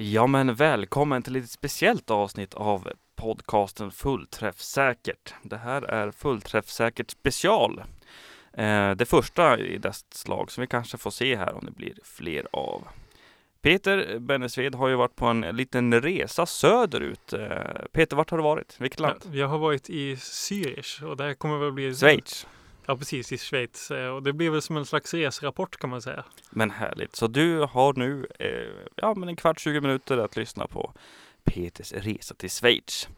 Ja men välkommen till ett speciellt avsnitt av podcasten Fullträffsäkert. Det här är Fullträffsäkert special. Eh, det första i dess slag som vi kanske får se här om det blir fler av. Peter Bennesved har ju varit på en liten resa söderut. Eh, Peter, vart har du varit? Vilket land? Ja, jag har varit i Zürich och det här kommer väl bli Schweiz. Ja, precis i Schweiz. Eh, och det blir väl som en slags reserapport kan man säga. Men härligt. Så du har nu eh, ja, men en kvart, 20 minuter att lyssna på Peters resa till Schweiz.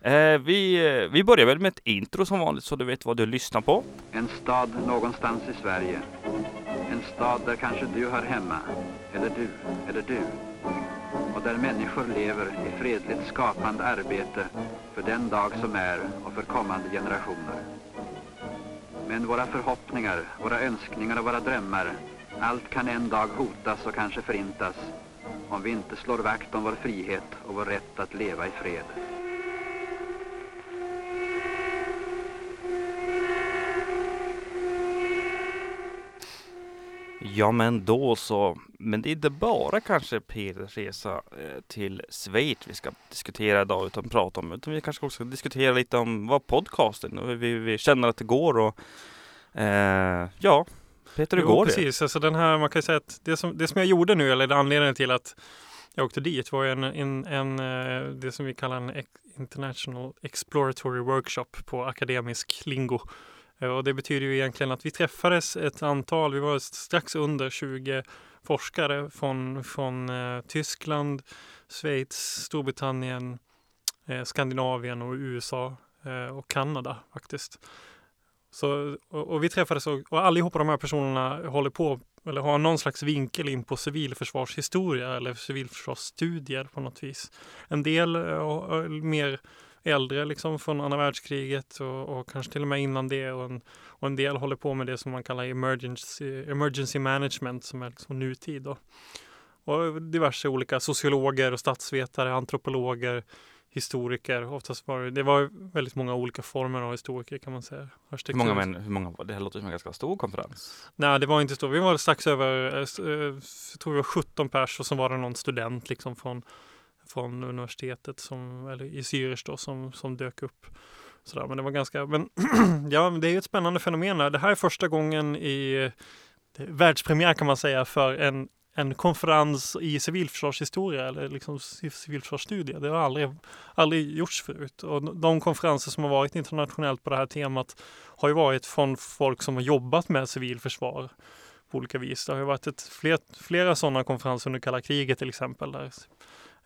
Eh, vi, eh, vi börjar väl med ett intro som vanligt så du vet vad du lyssnar på. En stad någonstans i Sverige. En stad där kanske du hör hemma. Eller du, eller du. Och där människor lever i fredligt skapande arbete för den dag som är och för kommande generationer. Men våra förhoppningar, våra önskningar och våra drömmar, allt kan en dag hotas och kanske förintas om vi inte slår vakt om vår frihet och vår rätt att leva i fred. Ja men då så. Men det är inte bara kanske Peters resa eh, till Schweiz vi ska diskutera idag utan prata om. Utan vi kanske också ska diskutera lite om vad podcasten och vi, vi känner att det går och eh, ja. Peter hur Jo, går det? precis. Alltså den här, man kan säga att det som, det som jag gjorde nu, eller anledningen till att jag åkte dit var en, en, en, eh, det som vi kallar en International Exploratory Workshop på akademisk lingo. Eh, och det betyder ju egentligen att vi träffades ett antal, vi var strax under 20 forskare från, från eh, Tyskland, Schweiz, Storbritannien, eh, Skandinavien och USA och Kanada faktiskt. Så, och, och vi träffades och, och allihopa de här personerna håller på eller har någon slags vinkel in på civilförsvarshistoria eller civilförsvarsstudier på något vis. En del är mer äldre liksom från andra världskriget och, och kanske till och med innan det och en, och en del håller på med det som man kallar emergency, emergency management som är liksom nutid. Då. Och diverse olika sociologer och statsvetare, antropologer, historiker. Oftast var det, det var väldigt många olika former av historiker kan man säga. Hur många, men, hur många var det? Det låter som en ganska stor konferens. Nej, det var inte stort. Vi var strax över, eh, s- eh, jag tror vi var 17 pers och så var det någon student liksom från, från universitetet som, eller i Zürich då som, som dök upp. Sådär, men det var ganska, men ja, det är ju ett spännande fenomen. här. Det här är första gången i eh, världspremiär kan man säga för en, en konferens i civilförsvarshistoria eller liksom civilförsvarsstudier. Det har aldrig, aldrig gjorts förut. Och de konferenser som har varit internationellt på det här temat har ju varit från folk som har jobbat med civilförsvar på olika vis. Det har ju varit ett, fler, flera sådana konferenser under kalla kriget till exempel där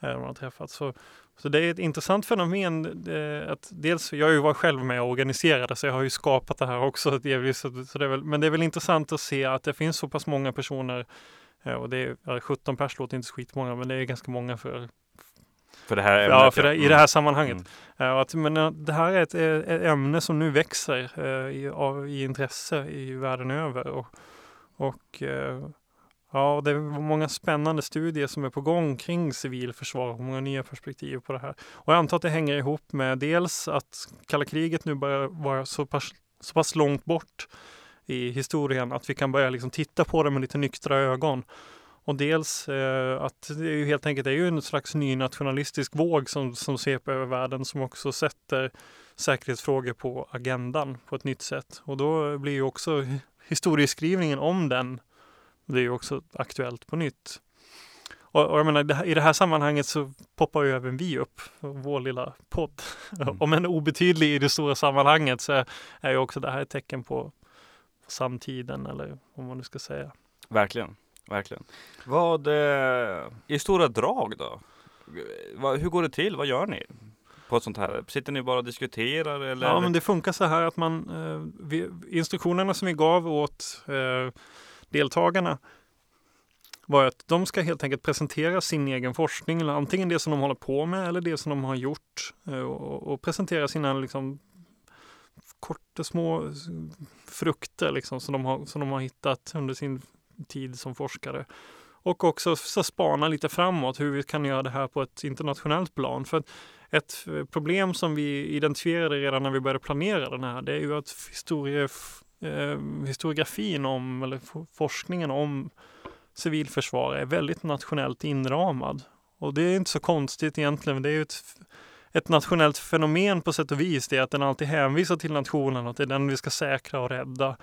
man har träffats. Så, så det är ett intressant fenomen eh, att dels, jag har ju varit själv med och organiserade så jag har ju skapat det här också delvis. Så, så det är väl, men det är väl intressant att se att det finns så pass många personer eh, och det är ja, 17 pers låter inte så skitmånga men det är ganska många för, För det här ja, ämnet, för det, i det här sammanhanget. Mm. Ja, att, men eh, det här är ett, eh, ett ämne som nu växer eh, i, av, i intresse i världen över. Och, och eh, ja, det är många spännande studier som är på gång kring civilförsvar och många nya perspektiv på det här. Och jag antar att det hänger ihop med dels att kalla kriget nu börjar vara så pass, så pass långt bort i historien att vi kan börja liksom titta på det med lite nyktra ögon. Och dels eh, att det är ju helt enkelt det är ju en slags ny nationalistisk våg som, som sveper över världen som också sätter säkerhetsfrågor på agendan på ett nytt sätt. Och då blir ju också historieskrivningen om den det är ju också aktuellt på nytt. Och, och jag menar, det här, i det här sammanhanget så poppar ju även vi upp, vår lilla podd. Mm. Om en obetydlig i det stora sammanhanget så är, ju också det här ett tecken på, samtiden eller vad man nu ska säga. Verkligen, verkligen. Vad, eh, i stora drag då? Vad, hur går det till? Vad gör ni? På ett sånt här? Sitter ni bara och diskuterar eller? Ja, men det funkar så här att man, eh, vi, instruktionerna som vi gav åt eh, deltagarna var att de ska helt enkelt presentera sin egen forskning, eller antingen det som de håller på med eller det som de har gjort eh, och, och presentera sina liksom, korta små frukter liksom, som, de har, som de har hittat under sin tid som forskare. Och också så spana lite framåt hur vi kan göra det här på ett internationellt plan. För ett problem som vi identifierade redan när vi började planera den här, det är ju att historie, eh, historiografin om, eller forskningen om civilförsvar är väldigt nationellt inramad. Och det är inte så konstigt egentligen. Det är ju ett, ett nationellt fenomen på sätt och vis. Det är att den alltid hänvisar till nationen och att det är den vi ska säkra och rädda.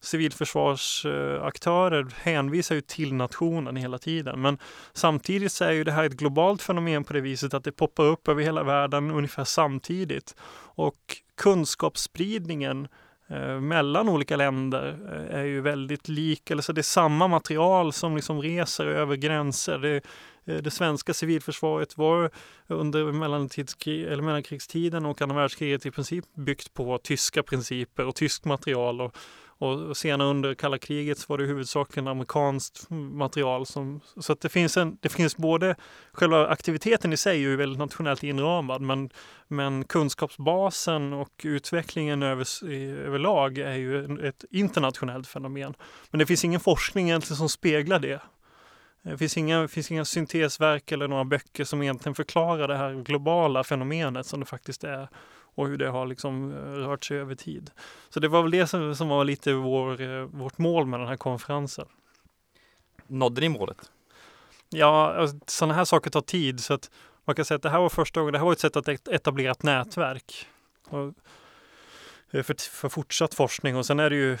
Civilförsvarsaktörer hänvisar ju till nationen hela tiden. Men samtidigt så är ju det här ett globalt fenomen på det viset att det poppar upp över hela världen ungefär samtidigt. Och kunskapsspridningen eh, Eh, mellan olika länder eh, är ju väldigt lik, eller så det är samma material som liksom reser över gränser. Det, eh, det svenska civilförsvaret var under eller mellankrigstiden och andra världskriget i princip byggt på tyska principer och tyskt material. Och, och senare under kalla kriget så var det huvudsakligen amerikanskt material. Som, så att det finns, en, det finns både, själva aktiviteten i sig är ju väldigt nationellt inramad, men, men kunskapsbasen och utvecklingen över, överlag är ju ett internationellt fenomen. Men det finns ingen forskning egentligen som speglar det. Det finns inga, finns inga syntesverk eller några böcker som egentligen förklarar det här globala fenomenet som det faktiskt är och hur det har liksom eh, rört sig över tid. Så det var väl det som, som var lite vår, eh, vårt mål med den här konferensen. Nådde ni målet? Ja, alltså, sådana här saker tar tid så att man kan säga att det här var första gången, det här var ett sätt att etablera ett nätverk. Och för, för fortsatt forskning och sen är det ju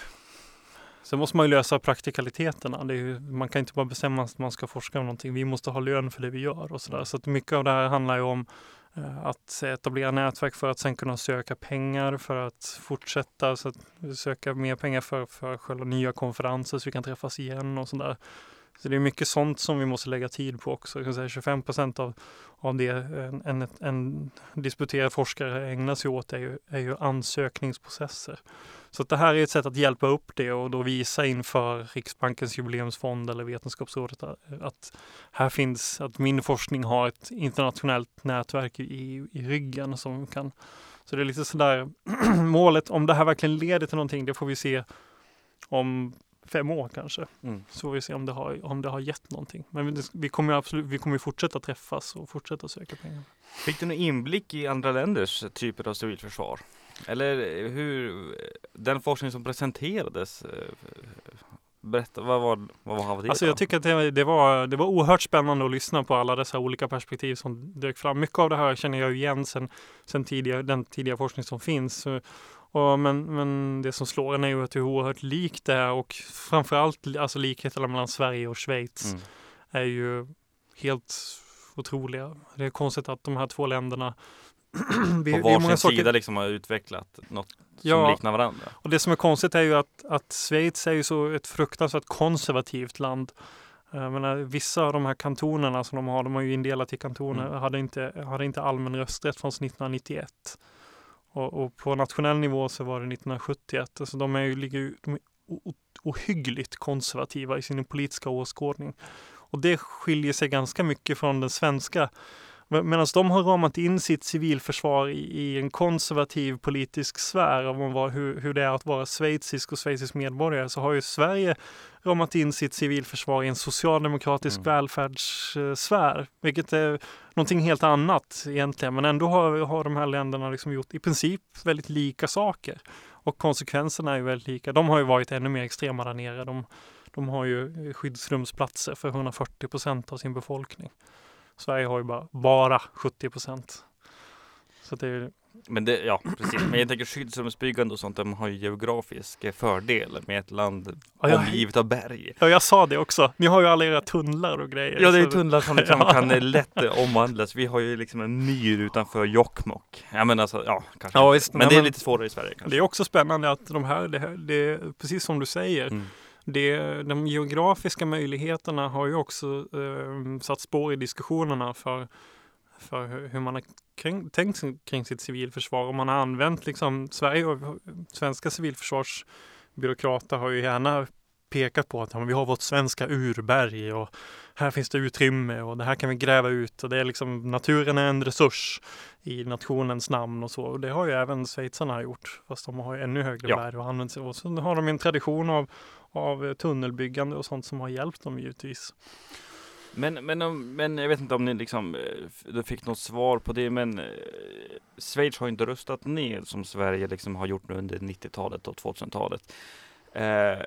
Sen måste man ju lösa praktikaliteterna. Ju, man kan inte bara bestämma att man ska forska om någonting. Vi måste ha lön för det vi gör och sådär. Så att mycket av det här handlar ju om Eh, att etablera nätverk för att sen kunna söka pengar för att fortsätta så att söka mer pengar för, för själva nya konferenser så vi kan träffas igen och sådär. Så det är mycket sånt som vi måste lägga tid på också. Jag kan säga 25 procent av, av det eh, en, en, en disputerad forskare ägnar sig åt är ju, är ju ansökningsprocesser. Så det här är ett sätt att hjälpa upp det och då visa inför Riksbankens jubileumsfond eller Vetenskapsrådet eh, att här finns, att min forskning har ett internationellt nätverk i, i ryggen som kan så det är lite sådär målet, om det här verkligen leder till någonting, det får vi se om fem år kanske. Mm. Så får vi se om det har, om det har gett någonting. Men vi, vi kommer absolut, vi kommer fortsätta träffas och fortsätta söka pengar. Fick du någon inblick i andra länders typer av civilförsvar? Eller hur, den forskning som presenterades, eh, berätta, vad var, vad var det? Alltså jag tycker att det, det, var, det var oerhört spännande att lyssna på alla dessa olika perspektiv som dök fram. Mycket av det här känner jag igen sen, sen tidigare, den tidiga forskning som finns. Och, men, men det som slår en är ju att hur oerhört likt det är och framförallt alltså likheterna mellan Sverige och Schweiz mm. är ju helt otroliga. Det är konstigt att de här två länderna vi, på varsin saker... sida liksom har utvecklat något som ja, liknar varandra. Och det som är konstigt är ju att, att Schweiz är ju så ett fruktansvärt konservativt land. Jag menar, vissa av de här kantonerna som de har, de har ju indelat i kantoner, mm. hade, inte, hade inte allmän rösträtt från 1991. Och, och, på nationell nivå så var det 1971. Alltså de är ju, ligger de är ohyggligt konservativa i sin politiska åskådning. Och det skiljer sig ganska mycket från den svenska Medan de har ramat in sitt civilförsvar i, i en konservativ politisk sfär om vad, hur, hur det är att vara schweizisk och schweizisk medborgare så har ju Sverige ramat in sitt civilförsvar i en socialdemokratisk mm. välfärdssfär. Vilket är någonting helt annat egentligen. Men ändå har, har de här länderna liksom gjort i princip väldigt lika saker. Och konsekvenserna är ju väldigt lika. De har ju varit ännu mer extrema där nere. De, de har ju skyddsrumsplatser för 140 procent av sin befolkning. Sverige har ju bara, bara 70 procent. Så det är men det, ja precis, men jag tänker skyddsrumsbyggande och sånt, de har ju geografisk fördel med ett land ja, jag, omgivet av berg. Ja, jag sa det också. Ni har ju alla era tunnlar och grejer. Ja, det är tunnlar som liksom ja. kan lätt omvandlas. Vi har ju liksom en myr utanför Jokkmokk. Ja, men alltså, ja, kanske. Ja, visst, men det är lite svårare i Sverige. Kanske. Det är också spännande att de här, det, här, det är precis som du säger, mm det, de geografiska möjligheterna har ju också eh, satt spår i diskussionerna för, för hur man har kring, tänkt kring sitt civilförsvar. Och man har använt liksom, Sverige och svenska civilförsvarsbyråkrater har ju gärna pekat på att ja, vi har vårt svenska urberg och här finns det utrymme och det här kan vi gräva ut och det är liksom naturen är en resurs i nationens namn och så. Och det har ju även schweizarna gjort, fast de har ännu högre ja. berg och använt sig. Och så har de en tradition av, av tunnelbyggande och sånt som har hjälpt dem givetvis. Men, men, men jag vet inte om ni liksom eh, du fick något svar på det, men eh, Schweiz har inte rustat ner som Sverige liksom har gjort nu under 90-talet och 2000-talet. Eh,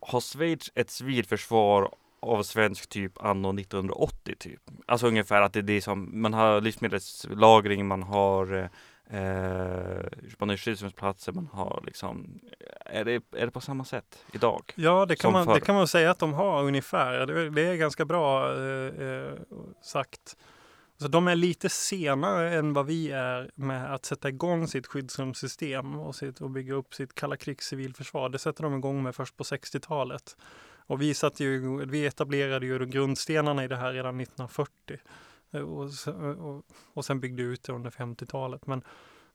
har Schweiz ett civilförsvar av svensk typ anno 1980 typ. Alltså ungefär att det är det som, man har livsmedelslagring, man har eh, man har skyddsrumsplatser, man har liksom, är det, är det på samma sätt idag? Ja, det kan, man, förr? det kan man säga att de har ungefär. Det, det är ganska bra eh, eh, sagt. Så de är lite senare än vad vi är med att sätta igång sitt skyddsrumssystem och, sitt, och bygga upp sitt kalla krigs civilförsvar. Det sätter de igång med först på 60-talet. Och vi, satte ju, vi etablerade ju grundstenarna i det här redan 1940 och, och, och sen byggde ut det under 50-talet. Men,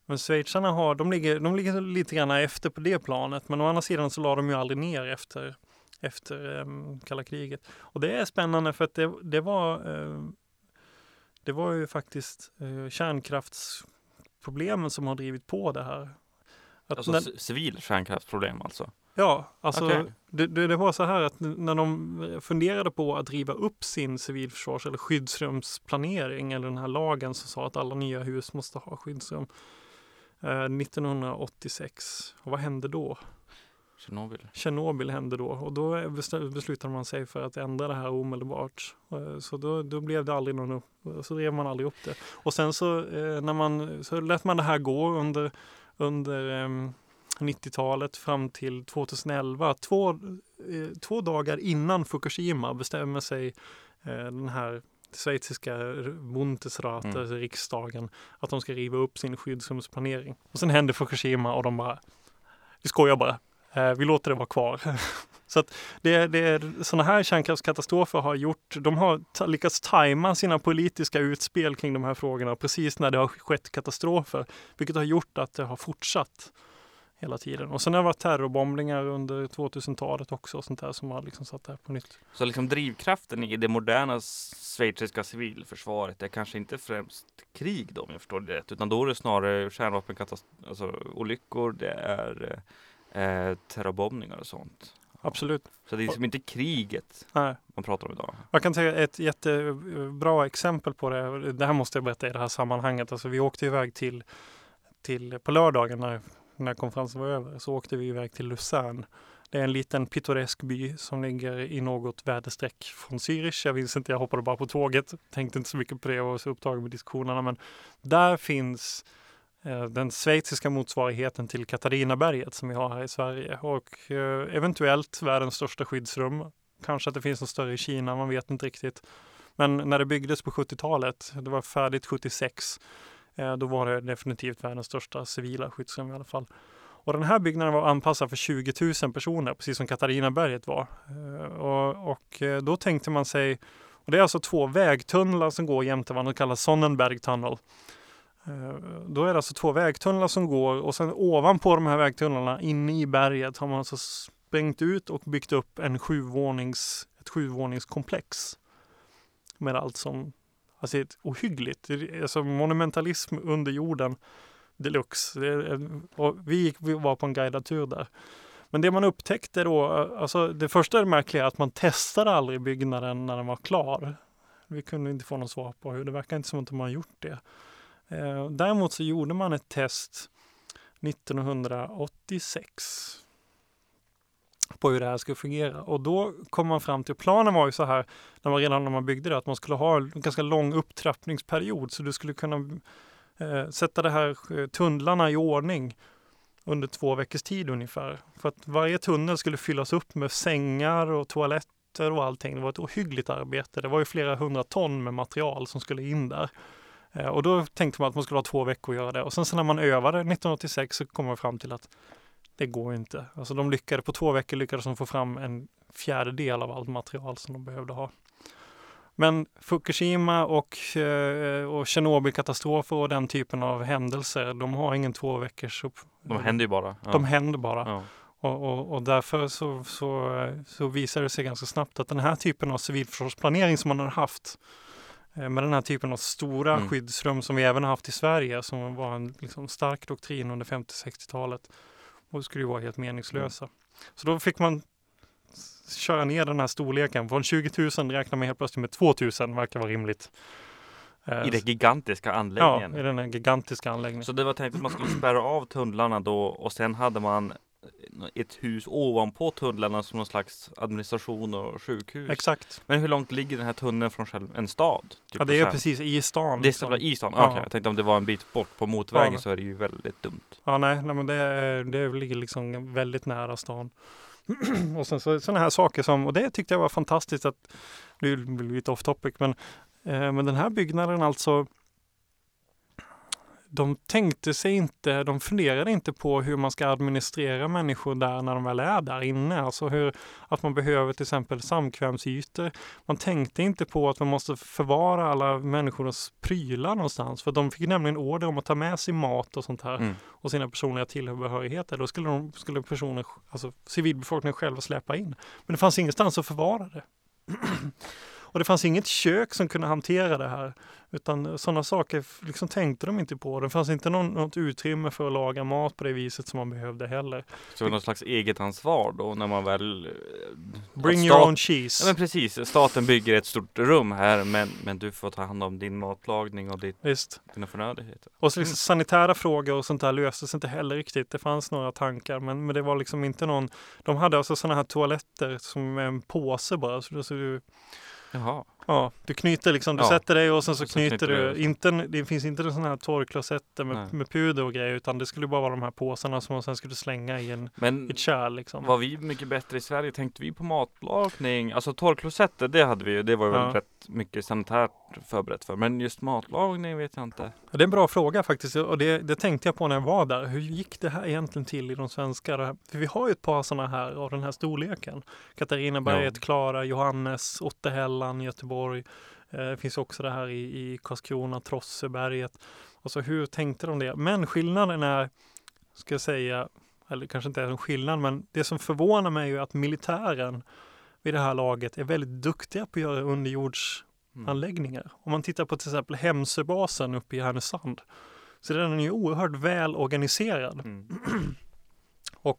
men schweizarna har, de ligger, de ligger lite grann efter på det planet. Men å andra sidan så la de ju aldrig ner efter, efter um, kalla kriget. Och det är spännande för att det, det var um, det var ju faktiskt uh, kärnkraftsproblemen som har drivit på det här. Att alltså när, civil kärnkraftsproblem alltså? Ja, alltså okay. det, det, det, var så här att när de funderade på att riva upp sin civilförsvars eller skyddsrumsplanering eller den här lagen som sa att alla nya hus måste ha skyddsrum eh, 1986. Och vad hände då? Tjernobyl. Tjernobyl hände då och då beslutade man sig för att ändra det här omedelbart. Eh, så då, då blev det aldrig någon upp, så rev man aldrig upp det. Och sen så eh, när man, så lät man det här gå under, under um, 90-talet fram till 2011. Två, eh, två dagar innan Fukushima bestämmer sig eh, den här schweiziska Bundesrat, mm. alltså riksdagen, att de ska riva upp sin skyddsrumsplanering. Och sen händer Fukushima och de bara, vi skojar bara, eh, vi låter det vara kvar. Så att det, det är sådana här kärnkraftskatastrofer har gjort, de har lyckats tajma sina politiska utspel kring de här frågorna precis när det har skett katastrofer, vilket har gjort att det har fortsatt hela tiden. Och sen har det varit terrorbombningar under 2000-talet också och sånt där som har liksom satt det här på nytt. Så liksom drivkraften i det moderna schweiziska civilförsvaret är kanske inte främst krig då om jag förstår det rätt, utan då är det snarare kärnvapenkatastrofer, alltså olyckor, det är eh, terrorbombningar och sånt. Absolut. Så det är liksom inte kriget Nej. man pratar om idag. Jag kan säga ett jättebra exempel på det. Det här måste jag berätta i det här sammanhanget. Alltså vi åkte iväg till, till på lördagen när när konferensen var över så åkte vi iväg till Luzern. Det är en liten pittoresk by som ligger i något väderstreck från Zürich. Jag minns inte, jag hoppade bara på tåget. Tänkte inte så mycket på det och var så upptagen med diskussionerna. Men där finns eh, den schweiziska motsvarigheten till Katarinaberget som vi har här i Sverige och eh, eventuellt världens största skyddsrum. Kanske att det finns något större i Kina, man vet inte riktigt. Men när det byggdes på 70-talet, det var färdigt 76, Eh, då var det definitivt världens största civila skyddsrum i alla fall. Och den här byggnaden var anpassad för 20 000 personer, precis som Katarinaberget var. Eh, och, och eh, då tänkte man sig, och det är alltså två vägtunnlar som går jämte varandra, det kallas Sonnenberg Tunnel. Då är det alltså två vägtunnlar som går och sen ovanpå de här vägtunnlarna inne i berget har man alltså sprängt ut och byggt upp en sjuvånings, ett sjuvåningskomplex. Med allt som Alltså ett ohyggligt, alltså monumentalism under jorden deluxe. Och vi, gick, vi var på en guidad tur där. Men det man upptäckte då, alltså det första är det märkliga att man testade aldrig byggnaden när den var klar. Vi kunde inte få något svar på hur, det verkar inte som att de har gjort det. Eh, däremot så gjorde man ett test 1986 på hur det här skulle fungera. Och då kom man fram till, planen var ju så här, när man redan när man byggde det, att man skulle ha en ganska lång upptrappningsperiod. Så du skulle kunna eh, sätta de här eh, tunnlarna i ordning under två veckors tid ungefär. För att varje tunnel skulle fyllas upp med sängar och toaletter och allting. Det var ett ohyggligt arbete. Det var ju flera hundra ton med material som skulle in där. Eh, och då tänkte man att man skulle ha två veckor att göra det. Och sen så när man övade 1986 så kom man fram till att det går inte. Alltså de lyckades, på två veckor lyckades de få fram en fjärdedel av allt material som de behövde ha. Men Fukushima och, eh, och Tjernobylkatastrofer och den typen av händelser, de har ingen två veckors. De händer ju bara. Ja. De händer bara. Ja. Och, och, och, därför så, så, så visar det sig ganska snabbt att den här typen av civilförsvarsplanering som man har haft eh, med den här typen av stora mm. skyddsrum som vi även har haft i Sverige som var en liksom, stark doktrin under 50-60-talet och skulle ju vara helt meningslösa. Mm. Så då fick man köra ner den här storleken. Från 20 000 räknar man helt plötsligt med 2 000, verkar vara rimligt. Eh, I den gigantiska anläggningen? Ja, i den gigantiska anläggningen. Så det var tänkt att man skulle spärra av tunnlarna då och sen hade man ett hus ovanpå tunnlarna som någon slags administration och sjukhus. Exakt. Men hur långt ligger den här tunneln från själv, en stad? Typ Ja, det är precis i stan. Det är liksom. i stan? Ja. Okej, jag tänkte om det var en bit bort på motvägen Ja. så är det ju väldigt dumt. Ja, nej, nej men det, det ligger liksom väldigt nära stan. och sen så sådana här saker som, och det tyckte jag var fantastiskt att, nu blir det lite off topic, men, eh, men den här byggnaden alltså, de tänkte sig inte, de funderade inte på hur man ska administrera människor där när de väl är där inne. Alltså hur, att man behöver till exempel samkvämsytor. Man tänkte inte på att man måste förvara alla människors prylar någonstans. För de fick nämligen order om att ta med sig mat och sånt här Mm. och sina personliga tillhörigheter. Då skulle, de, skulle personer, alltså civilbefolkningen själva släppa in. Men det fanns ingenstans att förvara det. och det fanns inget kök som kunde hantera det här. Utan sådana saker liksom tänkte de inte på. Det fanns inte någon, något utrymme för att laga mat på det viset som man behövde heller. Så det var någon slags eget ansvar då när man väl eh, Bring att your stat- own cheese. Ja men precis, staten bygger ett stort rum här men, men du får ta hand om din matlagning och ditt, Visst. dina förnödenheter. Och så liksom sanitära frågor och sånt där löstes inte heller riktigt. Det fanns några tankar men, men det var liksom inte någon. De hade alltså sådana här toaletter som med en påse bara. Så, så du, Jaha. Ja, du knyter liksom, du Ja. sätter dig och sen så Och så knyter knyter du. du. Inte, en- det finns inte sådana här torrklosetter Nej. med, med puder och grejer utan det skulle bara vara de här påsarna som man sen skulle slänga i, en, i Men ett kärl liksom. var vi mycket bättre i Sverige? Tänkte vi på matlagning? Alltså torrklosetter, det hade vi ju. Det var ju Ja. väl rätt mycket sanitärt förberett för. Men just matlagning vet jag inte. Ja, Det är en bra fråga faktiskt och det, det tänkte jag på när jag var där. Hur gick det här egentligen till i de svenska? För vi har ju ett par sådana här av den här storleken. Katarinaberget, Klara, Johannes, Otterhällan, Göteborg. Eh, Det finns också det här i, i Karlskrona, Trosseberget. Alltså hur tänkte de det? Men skillnaden är, ska jag säga, eller kanske inte är en skillnad, men det som förvånar mig är att militären vid det här laget är väldigt duktiga på att göra underjords. Anläggningar. Om man tittar på till exempel Hemsöbasen uppe i Härnösand så den är ju oerhört väl organiserad Mm. och,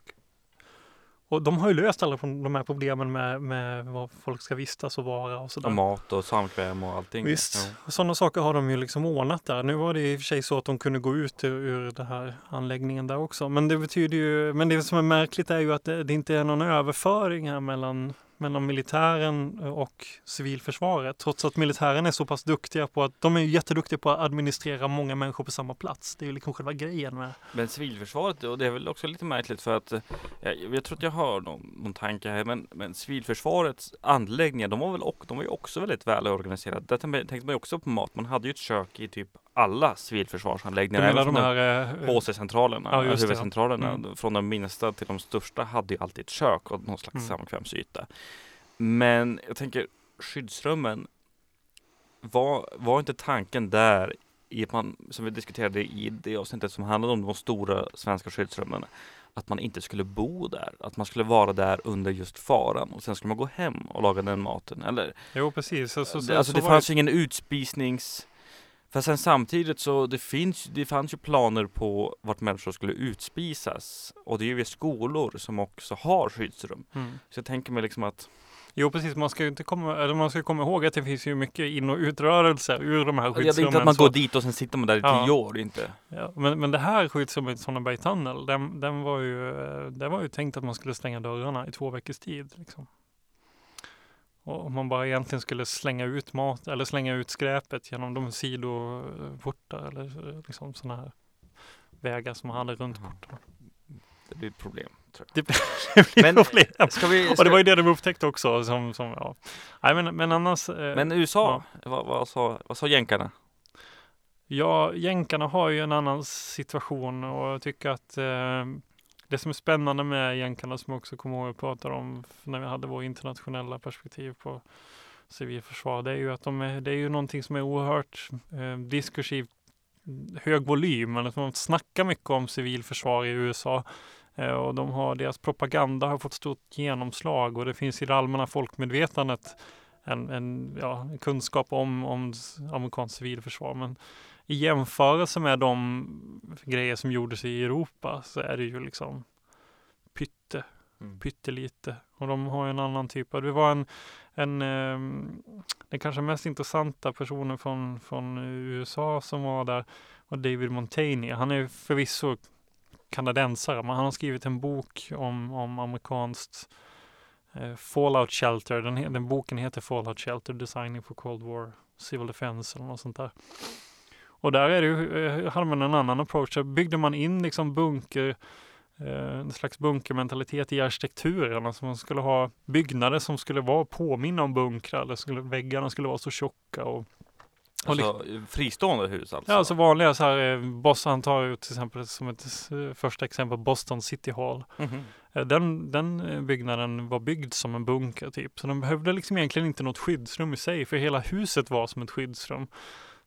och de har ju löst alla de här problemen med, med vad folk ska vistas och vara och Och sådär. mat och samkväm och allting. Visst, Ja. och sådana saker har de ju liksom ordnat där. Nu var det i och för sig så att de kunde gå ut ur, ur den här anläggningen där också. Men det betyder ju, men det som är märkligt är ju att det, det inte är någon överföring här mellan, mellan militären eh, och civilförsvaret. Trots att militären är så pass duktiga på att, de är jätteduktiga på att administrera många människor på samma plats. Det är ju liksom själva grejen med. Men civilförsvaret, och det är väl också lite märkligt för att eh, jag, jag tror att jag hör någon, någon tanke här, men, men civilförsvarets anläggningar, de var väl och, de var ju också väldigt väl organiserade. Där tänkte man ju också på mat. Man hade ju ett kök i typ alla civilförsvarsanläggningar. även de från här... eh, HC-centralerna, Ja, det, ja. huvudcentralerna, Mm. från de minsta till de största hade ju alltid ett kök och någon slags Mm. samkvämsyta. Men jag tänker skyddsrummen, var, var inte tanken där i att man, som vi diskuterade i det avsnittet som handlade om de stora svenska skyddsrummen, att man inte skulle bo där, att man skulle vara där under just faran och sen skulle man gå hem och laga den maten. Eller, Jo, precis. Så, så, alltså så det fanns ju ingen utspisnings... För sen samtidigt så det finns det fanns ju planer på vart människor skulle utspisas. Och det är ju skolor som också har skyddsrum. Mm. Så jag tänker mig liksom att Jo precis, man ska ju inte komma, eller man ska komma ihåg att det finns ju mycket in och utrörelser ur de här Ja, det är skyddsrummen. inte att man så- går dit och sen sitter man där i Ja. tio år, inte. Ja, men, men det här skyddsrummet i Sonneberg tunnel, den, den var ju, eh, det var ju tänkt att man skulle stänga dörrarna i två veckors tid. Liksom. Och om man bara egentligen skulle slänga ut mat eller slänga ut skräpet genom de sidoportar eller liksom sådana här vägar som man hade runt Ja. portarna. Det blir ett problem. Det blir Men- problem. Ska vi, Och ska, det var ju det de upptäckte också. Som, som, ja. Nej, men, men annars. eh, men USA, vad, vad, sa, vad sa jänkarna? Ja, jänkarna har ju en annan situation och jag tycker att eh, det som är spännande med jänkarna som jag också kommer ihåg att prata om när vi hade vår internationella perspektiv på civilförsvar, det är ju att de är, det är ju någonting som är oerhört eh, diskursivt mm, hög volym, eller man snackar mycket om civilförsvar i USA eh, och de har, deras propaganda har fått stort genomslag och det finns i det allmänna folkmedvetandet en, en, ja, kunskap om, om amerikanskt civilförsvar. Men i jämförelse med de grejer som gjordes i Europa så är det ju liksom pytte, Mm. pyttelite. Och de har ju en annan typ av, det var en, en ehm, den kanske mest intressanta personen från, från USA som var där var David Montaigne. Han är förvisso kanadensare, men han har skrivit en bok om, om amerikanskt eh, Fallout Shelter. Den, den boken heter Fallout Shelter Designing for Cold War Civil Defense eller något sånt där. Och där är det ju, eh, hade man en annan approach. Där byggde man in liksom bunker, eh, en slags bunkermentalitet i arkitekturen. Alltså man skulle ha byggnader som skulle vara påminna om bunkrar. Eller skulle, väggarna skulle vara så tjocka. Och, och Alltså fristående hus alltså? Ja, alltså vanliga så här, eh, Boston, tar ju till exempel som ett första exempel Boston City Hall. Mhm. Eh, Den, den byggnaden var byggd som en bunker typ. Så de behövde liksom egentligen inte något skyddsrum i sig. För hela huset var som ett skyddsrum.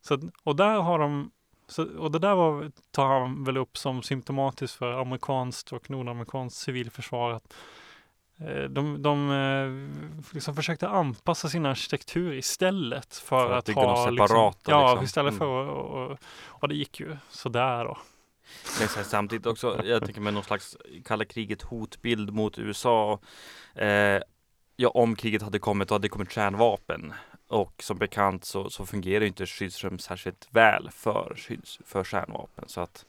Så, och där har de så, och det där var, tar han väl upp som symptomatiskt för amerikanskt och nordamerikanskt civilförsvar. Att, eh, de de eh, liksom försökte anpassa sin arkitektur istället för, För att att, ha något liksom, separata, Ja, liksom. istället Mm. för att, och, och, och det gick ju sådär då. Men samtidigt också, jag tänker med någon slags kalla kriget hotbild mot USA. Eh, ja, om kriget hade kommit och hade kommit kärnvapen. Och som bekant så, så fungerar inte skyddsrum särskilt väl för, skydds, för kärnvapen. Så att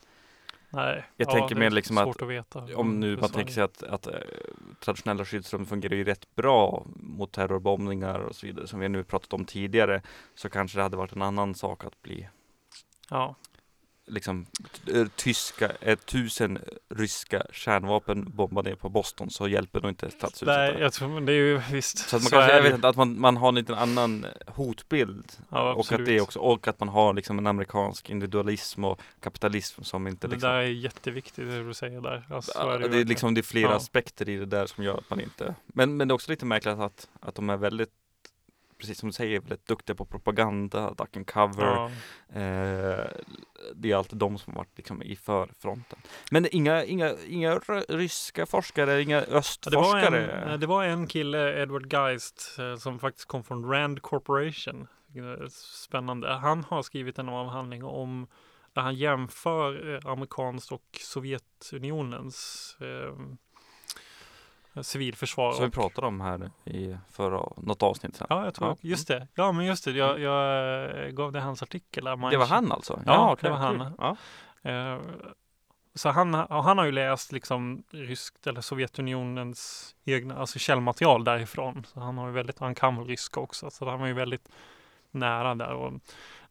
Nej, Jag ja, tänker mer liksom att att om nu man tänker sig att, att eh, traditionella skyddsrum fungerar ju rätt bra mot terrorbombningar och så vidare som vi nu pratat om tidigare. Så kanske det hade varit en annan sak att bli Ja, liksom eh, tyska, eh, tusen ryska kärnvapen bombar ner på Boston så hjälper nog inte stadshuset. Nej, jag tror, men det är ju visst. Så att man så kanske, är jag det vet inte, att man, man har en liten annan hotbild. Ja, och att det också, och att man har liksom en amerikansk individualism och kapitalism som inte Det liksom där är jätteviktigt det du säger där. Alltså, är det, är verkligen. liksom det är flera Ja. aspekter i det där som gör att man inte Men, men det är också lite märkligt att, att de är väldigt Precis som du säger, väldigt duktiga på propaganda, duck and cover Ja. eh, Det är alltid de som har varit liksom i förfronten Men inga, inga, inga ryska forskare, inga Ja, Det var, östforskare en, det var en kille, Edward Geist, eh, som faktiskt kom från Rand Corporation. Eh, Spännande. Han har skrivit en avhandling om där han jämför eh, amerikanskt och Sovjetunionens eh, civilförsvar. Som vi pratade om här i förra, något avsnitt sen Ja, jag tror, Ja. just det. Ja, men just det. Jag, jag eh, gav det hans artikel. Där, Det var han alltså? Ja, okej, det var han. Ja. Eh, Så han, han har ju läst liksom ryskt eller Sovjetunionens egna, alltså källmaterial därifrån. Så han har ju väldigt, han kan väl ryska också, så han var ju väldigt nära där. Och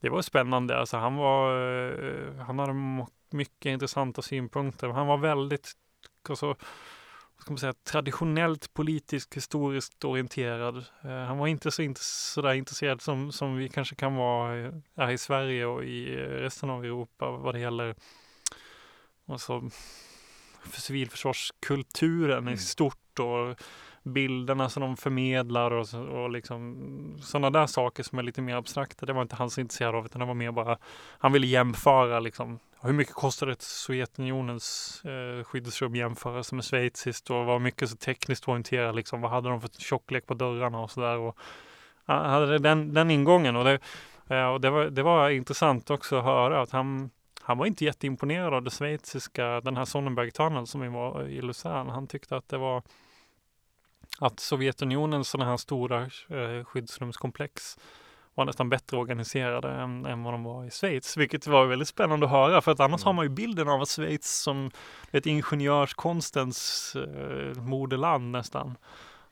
det var spännande, alltså han var, eh, han hade mycket intressanta synpunkter. Han var väldigt, alltså, ska man säga, traditionellt politiskt historiskt orienterad. Eh, Han var inte så sådär intresserad som, som vi kanske kan vara eh, här i Sverige och i eh, resten av Europa vad det gäller alltså, för civilförsvarskulturen Mm. i stort och bilderna som de förmedlar och, så- och liksom sådana där saker som är lite mer abstrakta. Det var inte han så intresserad av utan det var mer bara han ville jämföra liksom hur mycket kostar ett Sovjetunionens eh, skyddsrum jämförelse med schweiziskt och var mycket så tekniskt orienterad liksom. Vad hade de för tjocklek på dörrarna och sådär. Och han hade den, den ingången och, det, eh, och det, var, det var intressant också att höra att han han var inte jätteimponerad av det schweiziska, den här Sonnenberg tunneln som vi var i Luzern. Han tyckte att det var att Sovjetunionens sådana här stora eh, skyddsrumskomplex var nästan bättre organiserade än, än vad de var i Schweiz, vilket var väldigt spännande att höra. För att annars Mm. har man ju bilden av att Schweiz som ett ingenjörskonstens eh, moderland nästan.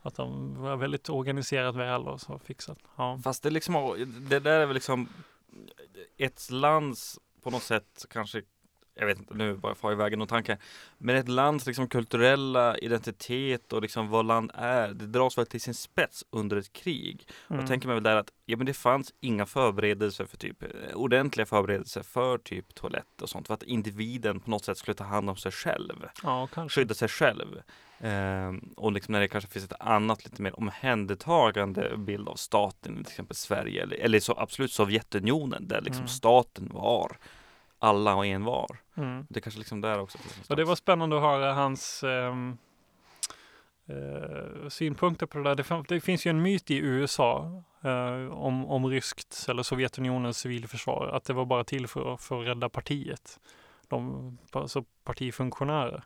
Att de var väldigt organiserat väl och så fixat. Ja. Fast det liksom, det där är väl liksom ett lands på något sätt kanske jag vet inte nu bara far iväg någon tanke. Men ett lands liksom kulturella identitet och liksom vad land är, det dras väl till sin spets under ett krig. Mm. Jag tänker mig väl där att ja, men det fanns inga förberedelser för typ eh, ordentliga förberedelser för typ toalett och sånt. För att individen på något sätt skulle ta hand om sig själv Ja, kanske. skydda sig själv. Ehm, och liksom när det kanske finns ett annat lite mer omhändertagande bild av staten, till exempel Sverige eller, eller så absolut Sovjetunionen där liksom Mm. staten var alla och en var. Mm. Det är kanske liksom där också. Och det var spännande att höra hans ehm, eh, synpunkter på det där. Det, det finns ju en myt i USA eh, om, om ryskt eller Sovjetunionens civilförsvar. Att det var bara till för, för att rädda partiet. De, alltså partifunktionärer.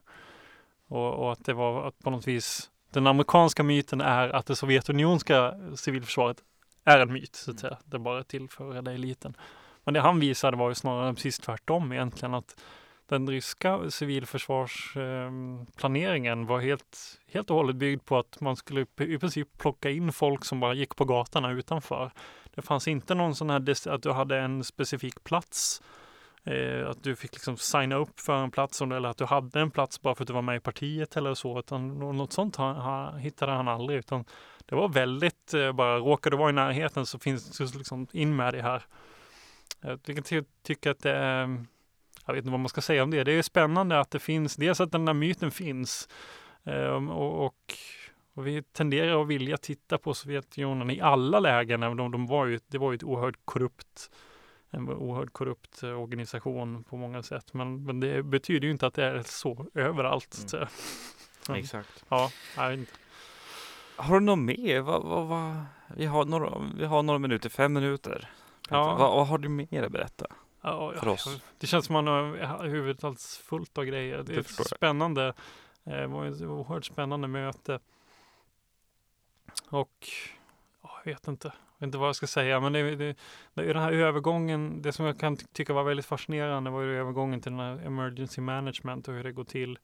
Och, och att det var att på något vis den amerikanska myten är att det sovjetunionska civilförsvaret är en myt. Så att säga. Det är bara till för att rädda eliten. Men det han visade var ju snarare precis tvärtom egentligen. att den ryska civilförsvarsplaneringen ehm, var helt, helt och hållet byggd på att man skulle i princip plocka in folk som bara gick på gatorna utanför. Det fanns inte någon sån här att du hade en specifik plats eh, att du fick liksom signa upp för en plats eller att du hade en plats bara för att du var med i partiet eller så. Utan något sånt hittade han aldrig. Utan det var väldigt eh, bara, råkar du vara i närheten så finns det liksom in med det här. Jag ty tycker att det är, jag vet inte vad man ska säga om det. Det är spännande att det finns, dels att den där myten finns eh, och, och och vi tenderar att vilja titta på Sovjetunionen i alla lägen, även om de var ju, det var ju ett oerhört korrupt en oerhört korrupt eh, organisation på många sätt. Men, men det betyder ju inte att det är så överallt. Mm. Men, Exakt. Ja, inte. Har du något mer? Va, va, va? Vi, har några, vi har några minuter, fem minuter. Ja. Vad har du mer att berätta? Ja, för oss? Det känns som man har huvudet alldeles fullt av grejer. Det är det spännande. Eh, det var ett oerhört spännande möte. Och jag vet inte vet inte vad jag ska säga, men det, det, det, den här övergången, det som jag kan tycka var väldigt fascinerande var ju övergången till den här emergency management och hur det går till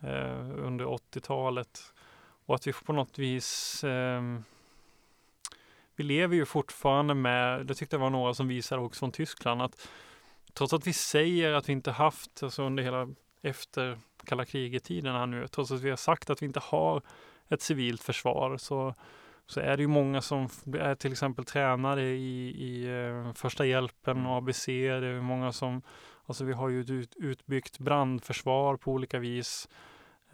eh, under 80-talet. Och att vi på något vis eh, vi lever ju fortfarande med, det tyckte jag var några som visade också från Tyskland, att trots att vi säger att vi inte haft, alltså under hela efter kalla kriget-tiden här nu, trots att vi har sagt att vi inte har ett civilt försvar, så så är det ju många som är till exempel tränare i, i uh, första hjälpen och ABC. Det är många som, alltså vi har ju ett ut, utbyggt brandförsvar på olika vis.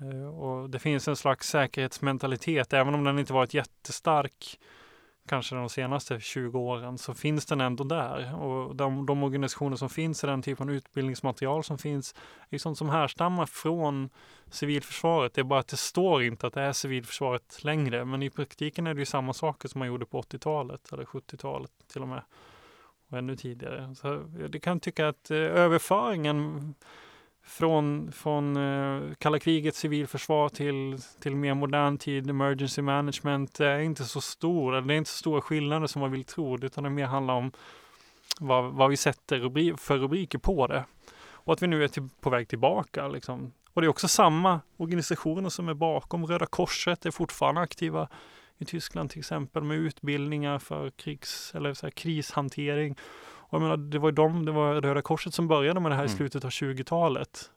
Uh, och det finns en slags säkerhetsmentalitet, även om den inte varit jättestark kanske de senaste 20 åren så finns den ändå där. Och de, de organisationer som finns i den typen av utbildningsmaterial som finns är sånt som härstammar från civilförsvaret. Det är bara att det står inte att det är civilförsvaret längre. Men i praktiken är det ju samma saker som man gjorde på 80-talet eller 70-talet till och med. Och ännu tidigare. Så det kan tycka att eh, överföringen från, från eh, kalla krigets civilförsvar till, till mer modern tid, emergency management, är inte så stor. Det är inte så stora skillnader som man vill tro, utan det mer handlar om vad, vad vi sätter rubri för rubriker på det. Och att vi nu är till, på väg tillbaka. Liksom. Och det är också samma organisationer som är bakom. Röda Korset är fortfarande aktiva i Tyskland till exempel med utbildningar för krigs eller så här, krishantering. Jag menar, det var ju de, det var Röda Korset som började med det här i mm. slutet av 20-talet.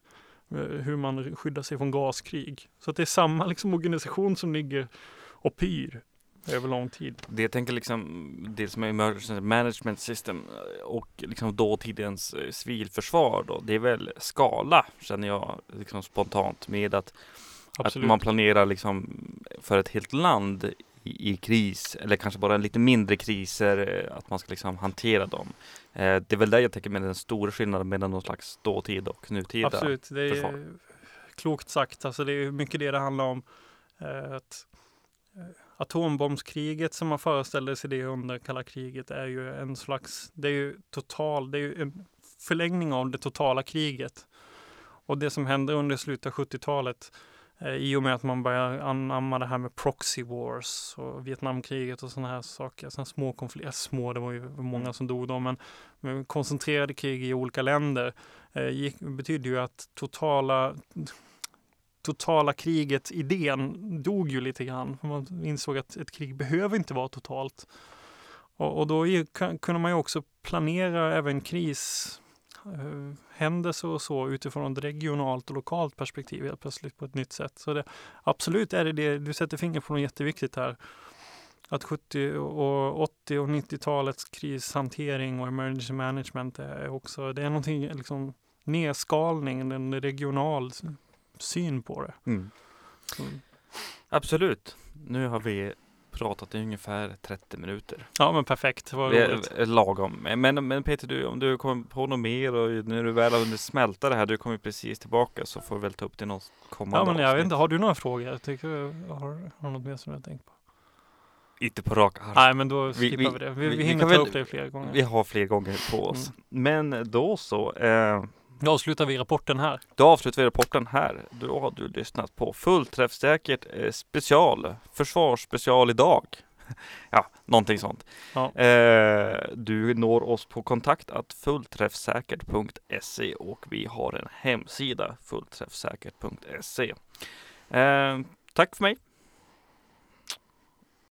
Eh, hur man skyddar sig från gaskrig. Så att det är samma liksom, organisation som ligger och pyr över lång tid. Det jag tänker liksom, det som är emergency management system eh, och liksom dåtidens eh, civilförsvar då, det är väl skala känner jag liksom spontant med att, att man planerar liksom för ett helt land i, kris eller kanske bara lite mindre kriser, eh, att man ska liksom hantera dem. Eh, det är väl där jag tänker med den stora skillnaden mellan någon slags dåtid och nutida Absolut, det är försvar. klokt sagt. Alltså det är mycket det det handlar om. Eh, att atombombskriget som man föreställde sig det under kalla kriget är ju en slags, det är ju total, det är ju en förlängning av det totala kriget. Och det som hände under slutet av 70-talet Eh, I och med att man börjar anamma det här med proxy wars och Vietnamkriget och sådana här saker. Sådana små konflikter, små, det var ju många mm. som dog då, men, men koncentrerade krig i olika länder eh, gick, betyder ju att totala totala kriget, idén, dog ju lite grann. Man insåg att ett krig behöver inte vara totalt. Och, och då kunde man ju också planera även kris Eh, händelser och så utifrån ett regionalt och lokalt perspektiv helt plötsligt på ett nytt sätt. Så det, absolut är det det, du sätter fingret på något jätteviktigt här. Att 70 och 80 och 90-talets krishantering och emergency management är också, det är någonting liksom nedskalning, en regional syn på det. Mm. Absolut. Nu har vi pratat i ungefär 30 minuter. Ja men perfekt, vad roligt. Lagom. Men, men Peter, du, om du kommer på något mer och när du väl har hunnit smälta det här, du kommer precis tillbaka så får vi väl ta upp det i något kommande Ja men jag vet inte, har du några frågor? Jag tycker, har, har något mer som jag tänkt på? Inte på rak arm. Nej men då skippar vi, vi, det. Vi, vi, vi hinner ta väl, upp det flera gånger. Vi har fler gånger på oss. Mm. Men då så. Eh, då avslutar vi rapporten här. Då avslutar vi rapporten här. Då har du lyssnat på Fullträffsäkert eh, special, försvarsspecial idag. Ja, Någonting sånt. Ja. Eh, du når oss på kontakt att fullträffsäkert.se och vi har en hemsida fullträffsäkert.se. Eh, tack för mig.